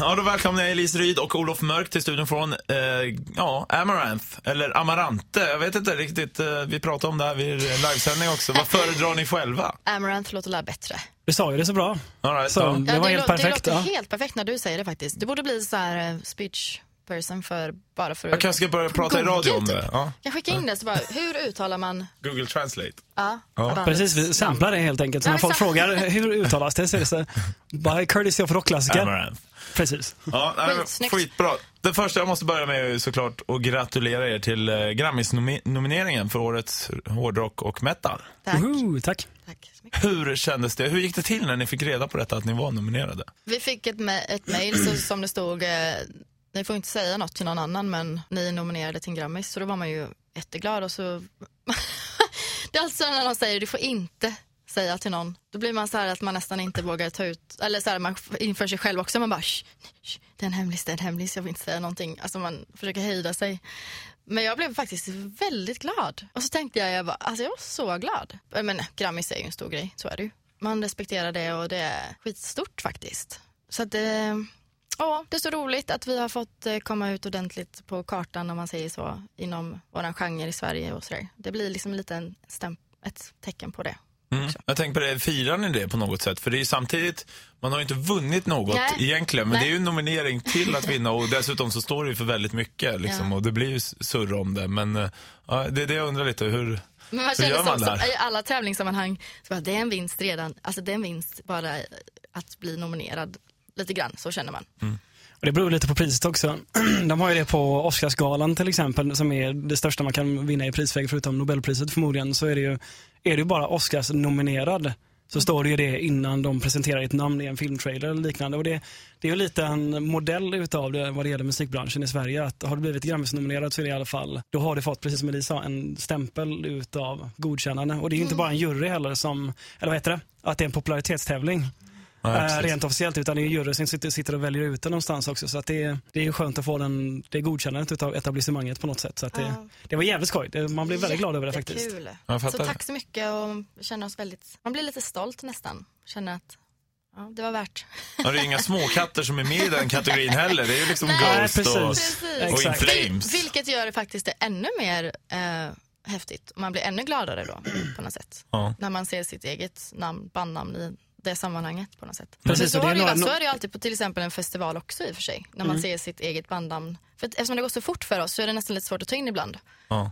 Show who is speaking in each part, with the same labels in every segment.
Speaker 1: Ja, då välkomnar jag Elise Ryd och Olof Mörk till studion från eh, ja, Amaranth, eller Amarante. Jag vet inte riktigt, eh, vi pratade om det här vid livesändning också. Vad föredrar ni själva?
Speaker 2: Amaranth låter la bättre.
Speaker 3: Du sa ju det så bra.
Speaker 1: All right,
Speaker 3: Så,
Speaker 1: ja.
Speaker 3: det var
Speaker 2: det,
Speaker 3: helt perfekt.
Speaker 2: Det låter
Speaker 3: Ja.
Speaker 2: helt perfekt när du säger det faktiskt. Du borde bli så här eh, speech person för, bara för
Speaker 1: Jag kanske ska börja prata i radio om det. Ja.
Speaker 2: Jag skickar in det så bara, hur uttalar man,
Speaker 1: Google Translate.
Speaker 2: ja,
Speaker 1: Ja.
Speaker 3: Precis, vi samplar det helt enkelt. Så när folk frågar hur uttalas det så är det så by courtesy of rockklassiker. Precis.
Speaker 1: Ja, nej, skitbra. Det första jag måste börja med är såklart att gratulera er till eh, Grammis-nomineringen för årets hårdrock och metal.
Speaker 2: Tack.
Speaker 3: Woho, tack.
Speaker 2: Tack.
Speaker 1: Hur kändes det? Hur gick det till när ni fick reda på detta att ni var nominerade?
Speaker 2: Vi fick ett, ma- ett mail så, som det stod, eh, ni får inte säga något till någon annan men ni är nominerade till en Grammis. Så då var man ju jätteglad och så... det är alltså när de säger du får inte säga till någon. Då blir man så här att man nästan inte vågar ta ut, eller så här, man inför sig själv också, man bara "Shh, shh, det är en hemlis, det är en hemlis, jag vill inte säga någonting. Alltså man försöker hejda sig. Men jag blev faktiskt väldigt glad. Och så tänkte jag, jag, bara, alltså jag var så glad. Men Grammis är ju en stor grej, så är det ju. Man respekterar det och det är skitstort faktiskt. Så att det, ja, det är så roligt att vi har fått eh, komma ut ordentligt på kartan om man säger så, inom våran genre i Sverige och sådär. Det blir liksom en liten stämp, ett tecken på det.
Speaker 1: Mm. Jag tänker på det, firar ni det på något sätt? För det är samtidigt, man har ju inte vunnit något
Speaker 2: Nej.
Speaker 1: egentligen, men
Speaker 2: Nej.
Speaker 1: det är ju en nominering till att vinna och dessutom så står det ju för väldigt mycket liksom,
Speaker 2: Ja.
Speaker 1: och det blir ju surr om det. Men eh, ja, det är det jag undrar lite, hur,
Speaker 2: Men man
Speaker 1: hur gör man där?
Speaker 2: i alla tävlingssammanhang, så bara, det är en vinst redan. Alltså det är en vinst bara att bli nominerad. Lite grann, så känner man.
Speaker 3: Och det beror lite på priset också. De har ju det på Oscarsgalan till exempel, som är det största man kan vinna i prisväg förutom Nobelpriset förmodligen. Så är det ju, är ju bara Oscars-nominerad så står det ju det innan de presenterar ett namn i en filmtrailer eller liknande. Och det, det är ju lite en modell utav det vad det gäller musikbranschen i Sverige. Att har du blivit Grammis-nominerad så är det i alla fall, då har du fått, precis som Elisa sa, en stämpel utav godkännande. Och det är ju inte bara en jury heller som, eller vad heter det? Att det är en popularitetstävling.
Speaker 1: Ja,
Speaker 3: Eh, rent officiellt, utan det är jury som sitter, sitter och väljer ut det någonstans också. Så att det, är- det är skönt att få den, det godkännandet av etablissemanget på något sätt. Så att det,
Speaker 2: Ja.
Speaker 3: det var jävligt skoj. Man blir väldigt glad över det faktiskt.
Speaker 1: Jag
Speaker 2: Så tack så mycket och känner oss väldigt, man blir lite stolt nästan. Känner att ja, det var värt.
Speaker 1: Ja, det är inga småkatter som är med i den kategorin heller. Det är ju liksom
Speaker 2: Nej,
Speaker 1: Ghost
Speaker 3: precis.
Speaker 1: och,
Speaker 2: Precis.
Speaker 1: och In. Flames.
Speaker 2: Vilket gör det faktiskt det ännu mer eh, häftigt. Man blir ännu gladare då på något sätt.
Speaker 1: Ja.
Speaker 2: När man ser sitt eget namn, bandnamn i det sammanhanget på något sätt.
Speaker 3: Precis,
Speaker 2: så,
Speaker 3: det är
Speaker 2: har det, ju,
Speaker 3: några-
Speaker 2: så är det ju alltid på till exempel en festival också i och för sig. När man ser sitt eget bandnamn. För att, eftersom det går så fort för oss så är det nästan lite svårt att ta in ibland.
Speaker 1: Ja.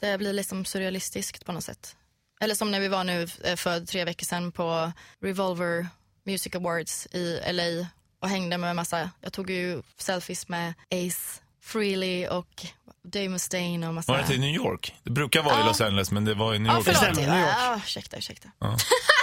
Speaker 2: Det blir liksom surrealistiskt på något sätt. Eller som när vi var nu eh, för tre veckor sedan på Revolver Music Awards i LA och hängde med en massa, jag tog ju selfies med Ace Frehley och Dave Mustaine och massa...
Speaker 1: Var det i New York? Det brukar vara i
Speaker 2: Ja.
Speaker 1: Los Angeles, men det var i New
Speaker 2: Ja,
Speaker 1: York.
Speaker 2: förlåt.
Speaker 3: New York.
Speaker 2: Ja, ursäkta, ursäkta.
Speaker 3: Jet-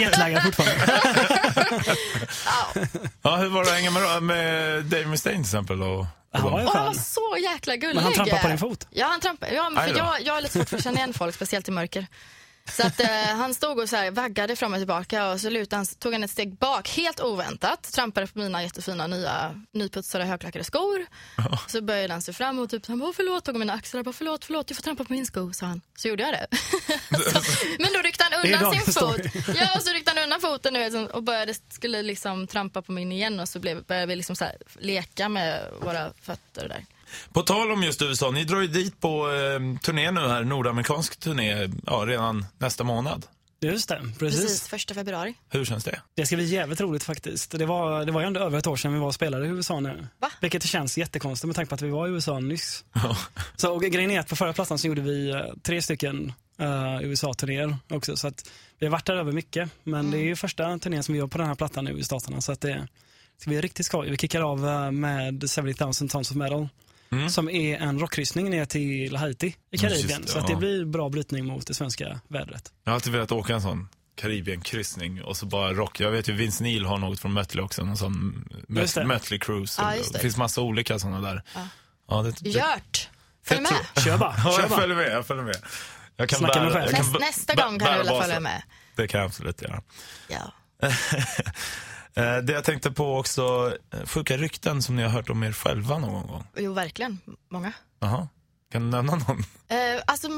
Speaker 3: Jetlaggad fortfarande.
Speaker 1: Ja, hur var det att hänga med, med Dave Mustaine till exempel? Och, och
Speaker 3: Han var
Speaker 2: han var så jäkla gullig.
Speaker 3: Men han trampade på din fot.
Speaker 2: Ja, han trampade. Ja, men för jag, jag är lite svårt för att känna igen folk, speciellt i mörker. Så att, eh, han stod och så här vaggade fram och tillbaka och så lutade han, tog han ett steg bak, helt oväntat, trampade på mina jättefina nya nyputsade högklackade skor. Så började han se fram och typ, han bara, förlåt, tog mina axlar, bara, förlåt, förlåt, du får trampa på min sko, sa han. Så gjorde jag det. så, men då ryckte han undan sin fot. Ja, och så ryckte han undan foten och började, skulle liksom trampa på min igen och så blev, började vi liksom så här, leka med våra fötter där.
Speaker 1: På tal om just USA, ni drar ju dit på eh, turné nu här, nordamerikansk turné, ja, redan nästa månad.
Speaker 3: Just det, precis.
Speaker 2: Precis, första februari.
Speaker 1: Hur känns det?
Speaker 3: Det ska bli jävligt roligt faktiskt. Det var, det var ju ändå över ett år sedan vi var och spelade i USA nu.
Speaker 2: Va?
Speaker 3: Vilket känns jättekonstigt med tanke på att vi var i USA nyss. Så och grejen är att på förra plattan så gjorde vi eh, tre stycken uh, USA-turnéer också. Så att vi har varit där över mycket. Men det är ju första turnén som vi gör på den här plattan nu i Staterna. Så att det ska bli riktigt skoj. Vi kickar av eh, med 70 000 Tons of Metal. Som är en rockkryssning ner till Haiti i Karibien.
Speaker 1: det,
Speaker 3: så att det blir bra brytning mot det svenska vädret.
Speaker 1: Jag har alltid velat åka en sån Karibienkryssning och så bara rock. Jag vet ju Vince Neil har något från Mötley också, någon sån Mötley Cruise.
Speaker 2: Just
Speaker 1: det.
Speaker 2: det.
Speaker 1: finns massa olika sådana där. Ja. det, det,
Speaker 2: Gjort! Följ
Speaker 1: jag
Speaker 2: med.
Speaker 1: tror-
Speaker 3: Kör bara,
Speaker 1: Ja,
Speaker 3: kör
Speaker 1: jag
Speaker 3: bara.
Speaker 1: följer med. Jag följer med. Jag kan
Speaker 3: Snacka med
Speaker 1: bära,
Speaker 3: själv.
Speaker 1: jag kan
Speaker 2: nästa gång kan du
Speaker 1: basen.
Speaker 2: följa med.
Speaker 1: Det kan jag absolut göra.
Speaker 2: Ja.
Speaker 1: Eh, Det jag tänkte på också, eh, sjuka rykten som ni har hört om er själva någon gång.
Speaker 2: Jo, verkligen. Många.
Speaker 1: Jaha. Kan du nämna någon?
Speaker 2: Eh, alltså,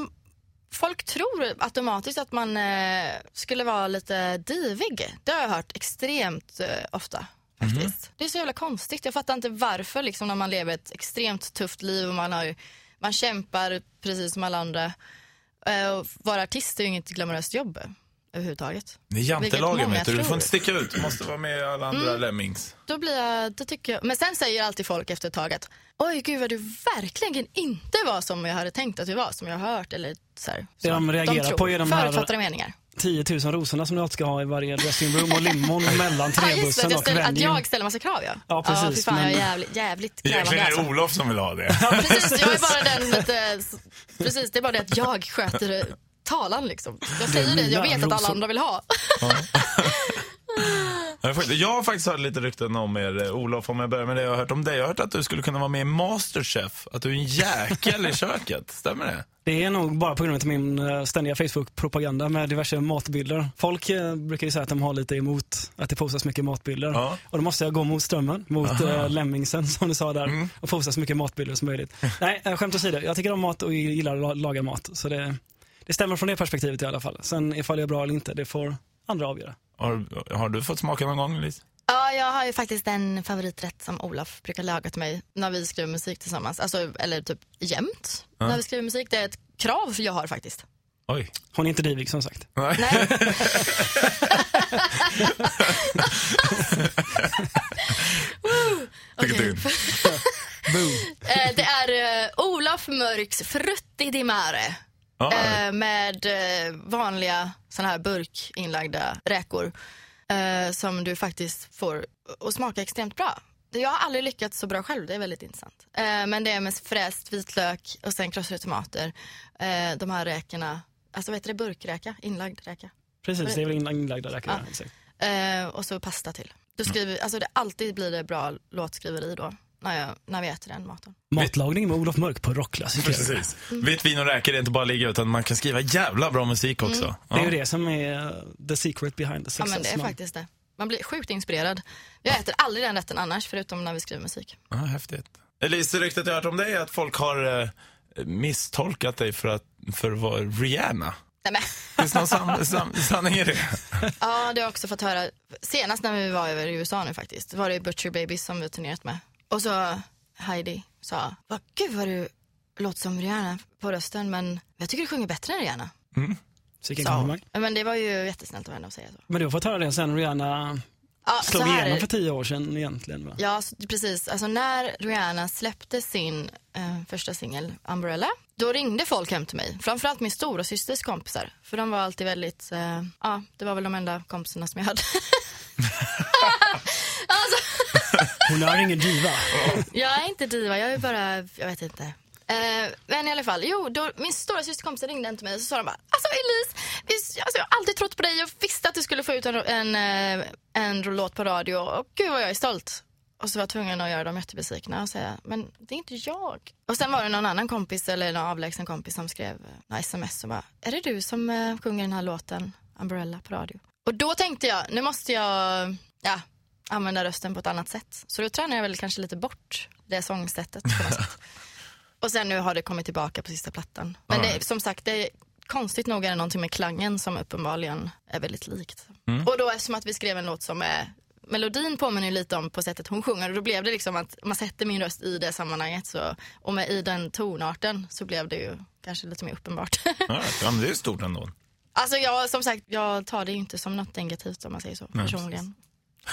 Speaker 2: folk tror automatiskt att man eh, skulle vara lite divig. Det har jag hört extremt eh, ofta Faktiskt. Det är så jävla konstigt. Jag fattar inte varför liksom, när man lever ett extremt tufft liv och man, har, man kämpar precis som alla andra. Eh, vara artist är ju inget glamoröst jobb överhuvudtaget.
Speaker 1: Det är jantelagen vet du. Du får inte sticka ut. Du måste vara med alla andra
Speaker 2: Mm.
Speaker 1: lemmings.
Speaker 2: Då blir jag, då tycker jag, men sen säger alltid folk efter ett tag att oj gud vad du verkligen inte var som jag hade tänkt att du var, som jag har hört eller så här.
Speaker 3: Det de reagerar
Speaker 2: tror.
Speaker 3: på är de här-
Speaker 2: Förutfattade meningar.
Speaker 3: 10 000 rosorna som du alltid ska ha i varje dressing room och limon mellan
Speaker 2: Ja,
Speaker 3: trebussen
Speaker 2: att, jag
Speaker 3: och
Speaker 2: ställer, att jag ställer massa krav ja.
Speaker 3: Ja, precis,
Speaker 2: fy fan, jag är
Speaker 3: men-
Speaker 2: jävligt, jävligt krävande
Speaker 1: Egentligen är det
Speaker 2: alltså.
Speaker 1: Olof som vill ha det.
Speaker 2: Precis, jag är bara den lite, precis, det är bara det att jag sköter eh, talan liksom. Jag säger det, jag vet att alla andra vill ha.
Speaker 1: Jag har fakt- Jag har faktiskt hört lite rykten om er, eh, Olof, om jag börjar med det jag har hört om dig. Jag har hört att du skulle kunna vara med i Masterchef, att du är en jäkel i köket. Stämmer det?
Speaker 3: Det är nog bara på grund av min eh, ständiga Facebook-propaganda med diverse matbilder. Folk eh, brukar ju säga att de har lite emot att det postas mycket matbilder.
Speaker 1: Ja.
Speaker 3: Och då måste jag gå mot strömmen, mot uh, Lemmingsen som du sa där.
Speaker 1: Mm.
Speaker 3: Och posta så mycket matbilder som möjligt. Nej, skämt åsido. Jag tycker om mat och gillar att la- laga mat. Så det, det stämmer från det perspektivet i alla fall. Sen ifall jag är bra eller inte, det får andra avgöra.
Speaker 1: Har, har du fått smaka någon gång, Elise?
Speaker 2: Ja, jag har ju faktiskt en favoriträtt som Olof brukar laga till mig när vi skriver musik tillsammans. Alltså, eller typ jämt när vi skriver musik. Det är ett krav jag har faktiskt.
Speaker 1: Oj.
Speaker 3: Hon är inte divig som sagt.
Speaker 1: Nej.
Speaker 2: Nej.
Speaker 1: Du?
Speaker 2: Eh, det är eh, Olof Mörks Frutti di Mare. Eh, med eh, vanliga såna här burkinlagda räkor. Eh, som du faktiskt får att smaka extremt bra. Jag har aldrig lyckats så bra själv, det är väldigt intressant. Eh, men det är med fräst vitlök och sen krossade tomater. Eh, de här räkorna, alltså vad heter det, burkräka? Inlagd räka.
Speaker 3: Precis, det är väl in- inlagda räkor.
Speaker 2: Ja. Eh, och så pasta till. Då skriver, alltså det, alltid blir det bra låtskriveri då, när, jag, när vi äter den maten.
Speaker 3: Matlagning med Olof Mörk på rockklassiker.
Speaker 1: Precis. Vitt vin och räkor är inte bara ligga utan man kan skriva jävla bra musik också.
Speaker 3: Det är ju
Speaker 1: Ja.
Speaker 3: det som är uh, the secret behind the
Speaker 2: Ja
Speaker 3: success.
Speaker 2: men det är
Speaker 3: man-
Speaker 2: faktiskt det. Man blir sjukt inspirerad. Jag äter aldrig den rätten annars förutom när vi skriver musik.
Speaker 1: Ja, häftigt. Elise, ryktet jag hört om dig är att folk har eh, misstolkat dig för att, för att vara Rihanna.
Speaker 2: Nej, men,
Speaker 1: Finns det någon san, san, sanning i det?
Speaker 2: ja, det har jag också fått höra. Senast när vi var över i USA nu faktiskt, var det Butcher Babies som vi turnerat med. Och så Heidi sa, vad gud vad du låter som Rihanna på rösten men jag tycker du sjunger bättre än Rihanna.
Speaker 3: Så vilken komplimang.
Speaker 2: Men det var ju jättesnällt av henne att säga så.
Speaker 3: Men du har fått höra det sen Rihanna
Speaker 2: Ja,
Speaker 3: slog igenom för tio år sedan egentligen va?
Speaker 2: Ja, precis. Alltså när Rihanna släppte sin eh, första singel, Umbrella, då ringde folk hem till mig. Framförallt min stora systers kompisar. För de var alltid väldigt, eh, ja, det var väl de enda kompisarna som jag hade. alltså,
Speaker 3: hon är ingen diva.
Speaker 2: jag är inte diva, jag är bara, jag vet inte. Eh, men i alla fall, jo, då, min stora systerkompisar ringde hem till mig och så sa de bara, alltså Elise, vi, alltså, jag har alltid trott på dig, jag visste att du skulle få ut en, en, eh, en låt på radio och gud vad jag är stolt. Och så var jag tvungen att göra dem jättebesvikna och säga, men det är inte jag. Och sen var det någon annan kompis eller någon avlägsen kompis som skrev eh, sms och bara, är det du som eh, sjunger den här låten Umbrella på radio? Och då tänkte jag, nu måste jag ja, använda rösten på ett annat sätt. Så då tränade jag väl kanske lite bort det sångsättet. Och sen nu har det kommit tillbaka på sista plattan. Men det, är- som sagt, det är, konstigt nog är det någonting med klangen som uppenbarligen är väldigt likt. Och då eftersom att vi skrev en låt som är Melodin påminner ju lite om på sättet hon sjunger och då blev det liksom att man sätter min röst i det sammanhanget så, och med i den tonarten så blev det ju kanske lite mer uppenbart.
Speaker 1: Ja, men det är stort ändå.
Speaker 2: alltså jag, som sagt, jag tar det ju inte som något negativt om man säger så
Speaker 1: Nej,
Speaker 2: personligen.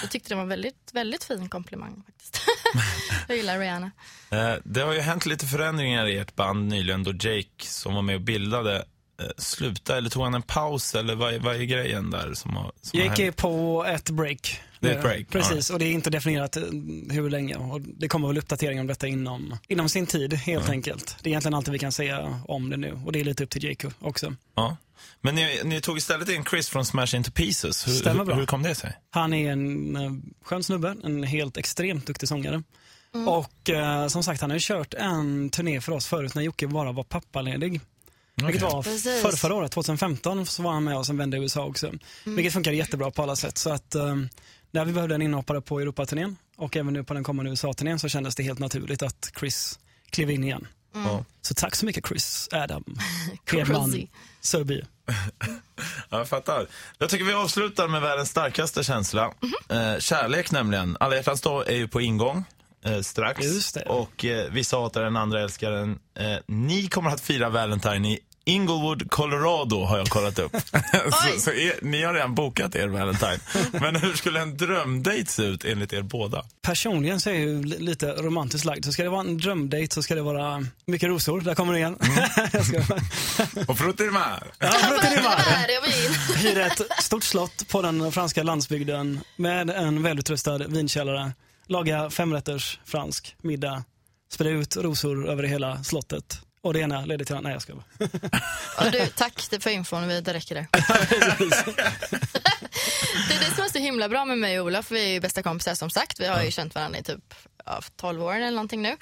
Speaker 2: Jag tyckte det var en väldigt, väldigt fin komplimang faktiskt. jag gillar Rihanna.
Speaker 1: Eh, Det har ju hänt lite förändringar i ert band nyligen då Jake, som var med och bildade, eh, slutade, eller tog han en paus, eller vad är, vad är grejen där som har, som har
Speaker 3: Jake är på ett break.
Speaker 1: Det är ett break,
Speaker 3: Precis, och det är inte definierat eh, hur länge. Och det kommer väl uppdateringar om detta inom, inom sin tid helt enkelt. Det är egentligen allt vi kan säga om det nu och det är lite upp till Jake också.
Speaker 1: Ja. Men ni, ni tog istället in Chris från Smash Into Pieces. Hur,
Speaker 3: Stämmer
Speaker 1: hur,
Speaker 3: bra.
Speaker 1: hur kom det sig?
Speaker 3: Han är en eh, skön snubbe, en helt extremt duktig sångare. Och eh, som sagt, han har ju kört en turné för oss förut när Jocke bara var pappaledig. Vilket
Speaker 1: Okej.
Speaker 3: var
Speaker 2: Precis.
Speaker 3: för, förra året, 2015, så var han med och vände i USA också. Vilket funkade jättebra på alla sätt. Så att eh, när vi behövde en inhoppare på Europaturnén och även nu på den kommande USA-turnén så kändes det helt naturligt att Chris klev in igen.
Speaker 1: Ja.
Speaker 3: Så tack så mycket Chris, Adam. Hedman, Sörby.
Speaker 1: Ja, jag fattar. Jag tycker vi avslutar med världens starkaste känsla. Eh, kärlek nämligen. Alla hjärtans dag är ju på ingång eh, strax.
Speaker 3: Just det.
Speaker 1: Och eh, vissa hatar den, andra älskar den. Eh, ni kommer att fira Valentine i Inglewood, Colorado har jag kollat upp. så så er, ni har redan bokat er Valentine. Men hur skulle en drömdate se ut enligt er båda?
Speaker 3: Personligen så är jag ju li- lite romantiskt lagd. Så ska det vara en drömdate så ska det vara mycket rosor. Där kommer det igen. ska...
Speaker 1: Och!
Speaker 3: Ja, frutti di mare.
Speaker 2: är det jag vill?
Speaker 3: Hyra ett stort slott på den franska landsbygden med en välutrustad vinkällare. Laga femrätters fransk middag. Sprida ut rosor över hela slottet. Och det ena leder till Nej, jag ska bara.
Speaker 2: Du, tack för infon, det räcker det. det är det som är så himla bra med mig och Olof, vi är ju bästa kompisar som sagt. Vi har ju känt varandra i typ ja, 12 år eller någonting nu.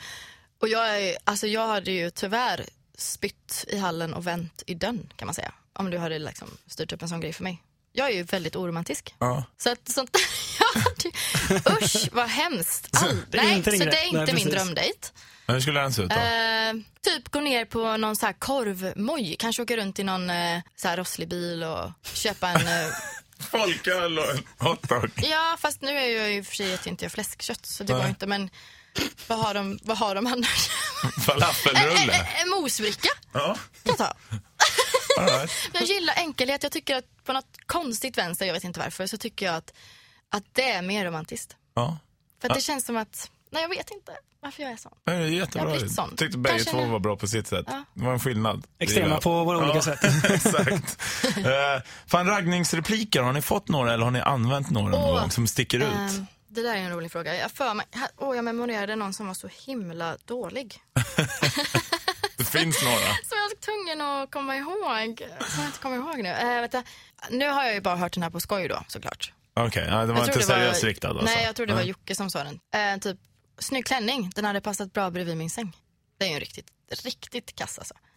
Speaker 2: Och jag, är, alltså jag hade ju tyvärr spytt i hallen och vänt i dörren kan man säga. Om du hade liksom styrt upp en sån grej för mig. Jag är ju väldigt oromantisk.
Speaker 1: Ja.
Speaker 2: Så att sånt jag hade, usch vad hemskt. All,
Speaker 3: är
Speaker 2: nej, så det är inte
Speaker 3: Nej,
Speaker 2: min drömdejt.
Speaker 1: Hur skulle den se ut då?
Speaker 2: Eh, typ gå ner på någon så här korvmoj, kanske åka runt i någon eh, så här rosslig bil och köpa en... Eh,
Speaker 1: Folköl och en hotdog.
Speaker 2: ja, fast nu är jag ju för sig att jag inte gör fläskkött så det
Speaker 1: Nej.
Speaker 2: går inte. Men vad har de, vad har de annars? en,
Speaker 1: Falafelrulle.
Speaker 2: en, en mosbricka
Speaker 1: Ja,
Speaker 2: kan jag ta.
Speaker 1: Right.
Speaker 2: Jag gillar enkelhet. Jag tycker att på något konstigt vänster, jag vet inte varför, så tycker jag att, att det är mer romantiskt.
Speaker 1: ja.
Speaker 2: För att det känns som att, nej jag vet inte varför jag är sån.
Speaker 1: Det är
Speaker 2: Jag har
Speaker 1: jättebra.
Speaker 2: blivit sån.
Speaker 1: tyckte bägge två var bra på sitt sätt.
Speaker 2: Ja.
Speaker 1: Det var en skillnad.
Speaker 3: Extrema på våra olika
Speaker 1: jag.
Speaker 3: sätt.
Speaker 1: Exakt. Uh, fan, raggningsrepliker, har ni fått några eller har ni använt några någon
Speaker 2: Åh,
Speaker 1: gång som sticker ut?
Speaker 2: Ehm, det där är en rolig fråga. Jag, för mig, här- åh, jag memorerade någon som var så himla dålig.
Speaker 1: Det finns några.
Speaker 2: Som tvungen att komma ihåg. Som jag inte kommer ihåg nu. Äh, du, nu har jag ju bara hört den här på skoj då såklart.
Speaker 1: Okej, ja, det var
Speaker 2: Jag
Speaker 1: inte seriöst riktad alltså.
Speaker 2: Nej, jag tror det var. Jocke som sa den. Eh, typ, snygg klänning, den hade passat bra bredvid min säng. Det är ju en riktigt, riktigt kass alltså.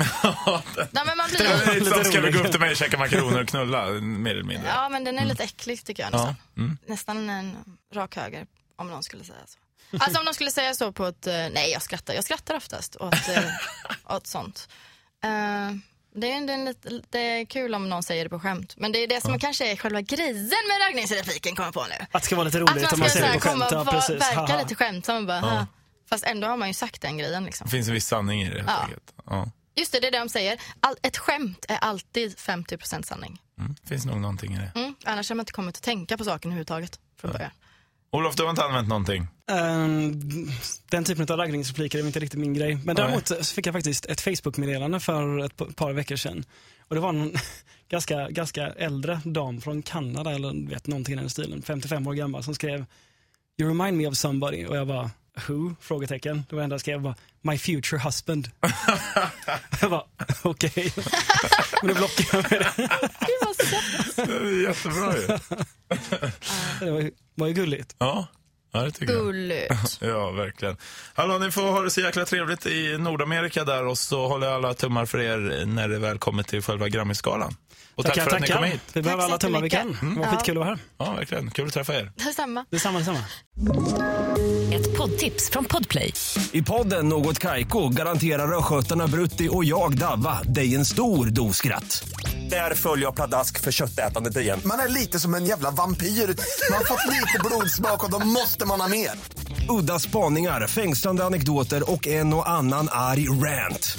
Speaker 2: Nej, men man
Speaker 1: Det är
Speaker 2: blir...
Speaker 1: lite som ska
Speaker 3: rolig.
Speaker 1: gå upp till mig, käka makaroner och knulla, mer eller mindre.
Speaker 2: Ja, men den är lite äcklig tycker jag. Nästan,
Speaker 1: Ja, mm.
Speaker 2: nästan en rak höger, om någon skulle säga så. Alltså om de skulle säga så på ett, eh, nej jag skrattar, jag skrattar oftast åt, åt sånt. Eh, det, är, det, är lite, det är kul om någon säger det på skämt, men det är det som kanske är själva grejen med raggningsrepliken kommer jag på nu.
Speaker 3: Att det ska vara lite
Speaker 2: Att
Speaker 3: roligt
Speaker 2: man
Speaker 3: om man
Speaker 2: ska
Speaker 3: säger det på skämt.
Speaker 2: komma
Speaker 3: Ja,
Speaker 2: och vara-
Speaker 3: precis.
Speaker 2: verka
Speaker 3: Haha.
Speaker 2: lite skämtsam och bara, "Ha." fast ändå har man ju sagt den grejen liksom.
Speaker 1: Det finns en viss sanning i det
Speaker 2: Ja.
Speaker 1: Ja.
Speaker 2: Just det, det är det de säger. All, ett skämt är alltid 50% sanning.
Speaker 1: Mm. Finns nog någonting i det.
Speaker 2: Mm. Annars har man inte kommit att tänka på saken överhuvudtaget från början.
Speaker 1: Olof, du har inte använt någonting?
Speaker 3: Ehm, den typen av raggningsrepliker är inte riktigt min grej. Men däremot så fick jag faktiskt ett Facebook-meddelande för ett pa- par veckor sedan. Och det var en ganska, ganska äldre dam från Kanada, eller vet, någonting i den stilen, 55 år gammal, som skrev You remind me of somebody. Och jag bara, who? Frågetecken. Det var enda jag skrev var, my future husband. jag bara, okej. Men då blockade jag med det.
Speaker 2: Gud vad sött.
Speaker 1: Det är jättebra ju.
Speaker 3: Det var, ju- var ju gulligt.
Speaker 1: Ja, ja det tycker jag.
Speaker 2: Gulligt.
Speaker 1: Ja, verkligen. Hallå, ni får ha det så jäkla trevligt i Nordamerika där och så håller jag alla tummar för er när det väl kommer till själva Grammisgalan. Och tack
Speaker 3: Tackar,
Speaker 1: för att ni kom hit.
Speaker 3: Vi behöver
Speaker 2: Tack
Speaker 3: alla tummar vi kan.
Speaker 2: jättemycket.
Speaker 3: Det var
Speaker 2: Ja.
Speaker 3: skitkul att vara här.
Speaker 1: Ja, verkligen. Kul att träffa er.
Speaker 2: Detsamma.
Speaker 3: Detsamma, detsamma.
Speaker 4: Ett poddtips från Podplay.
Speaker 5: I podden Något Kaiko garanterar östgötarna Brutti och jag, Davva, dig en stor dos skratt. Där följer jag pladask för köttätandet igen.
Speaker 6: Man är lite som en jävla vampyr. Man har fått lite blodsmak och då måste man ha mer.
Speaker 5: Udda spaningar, fängslande anekdoter och en och annan arg rant.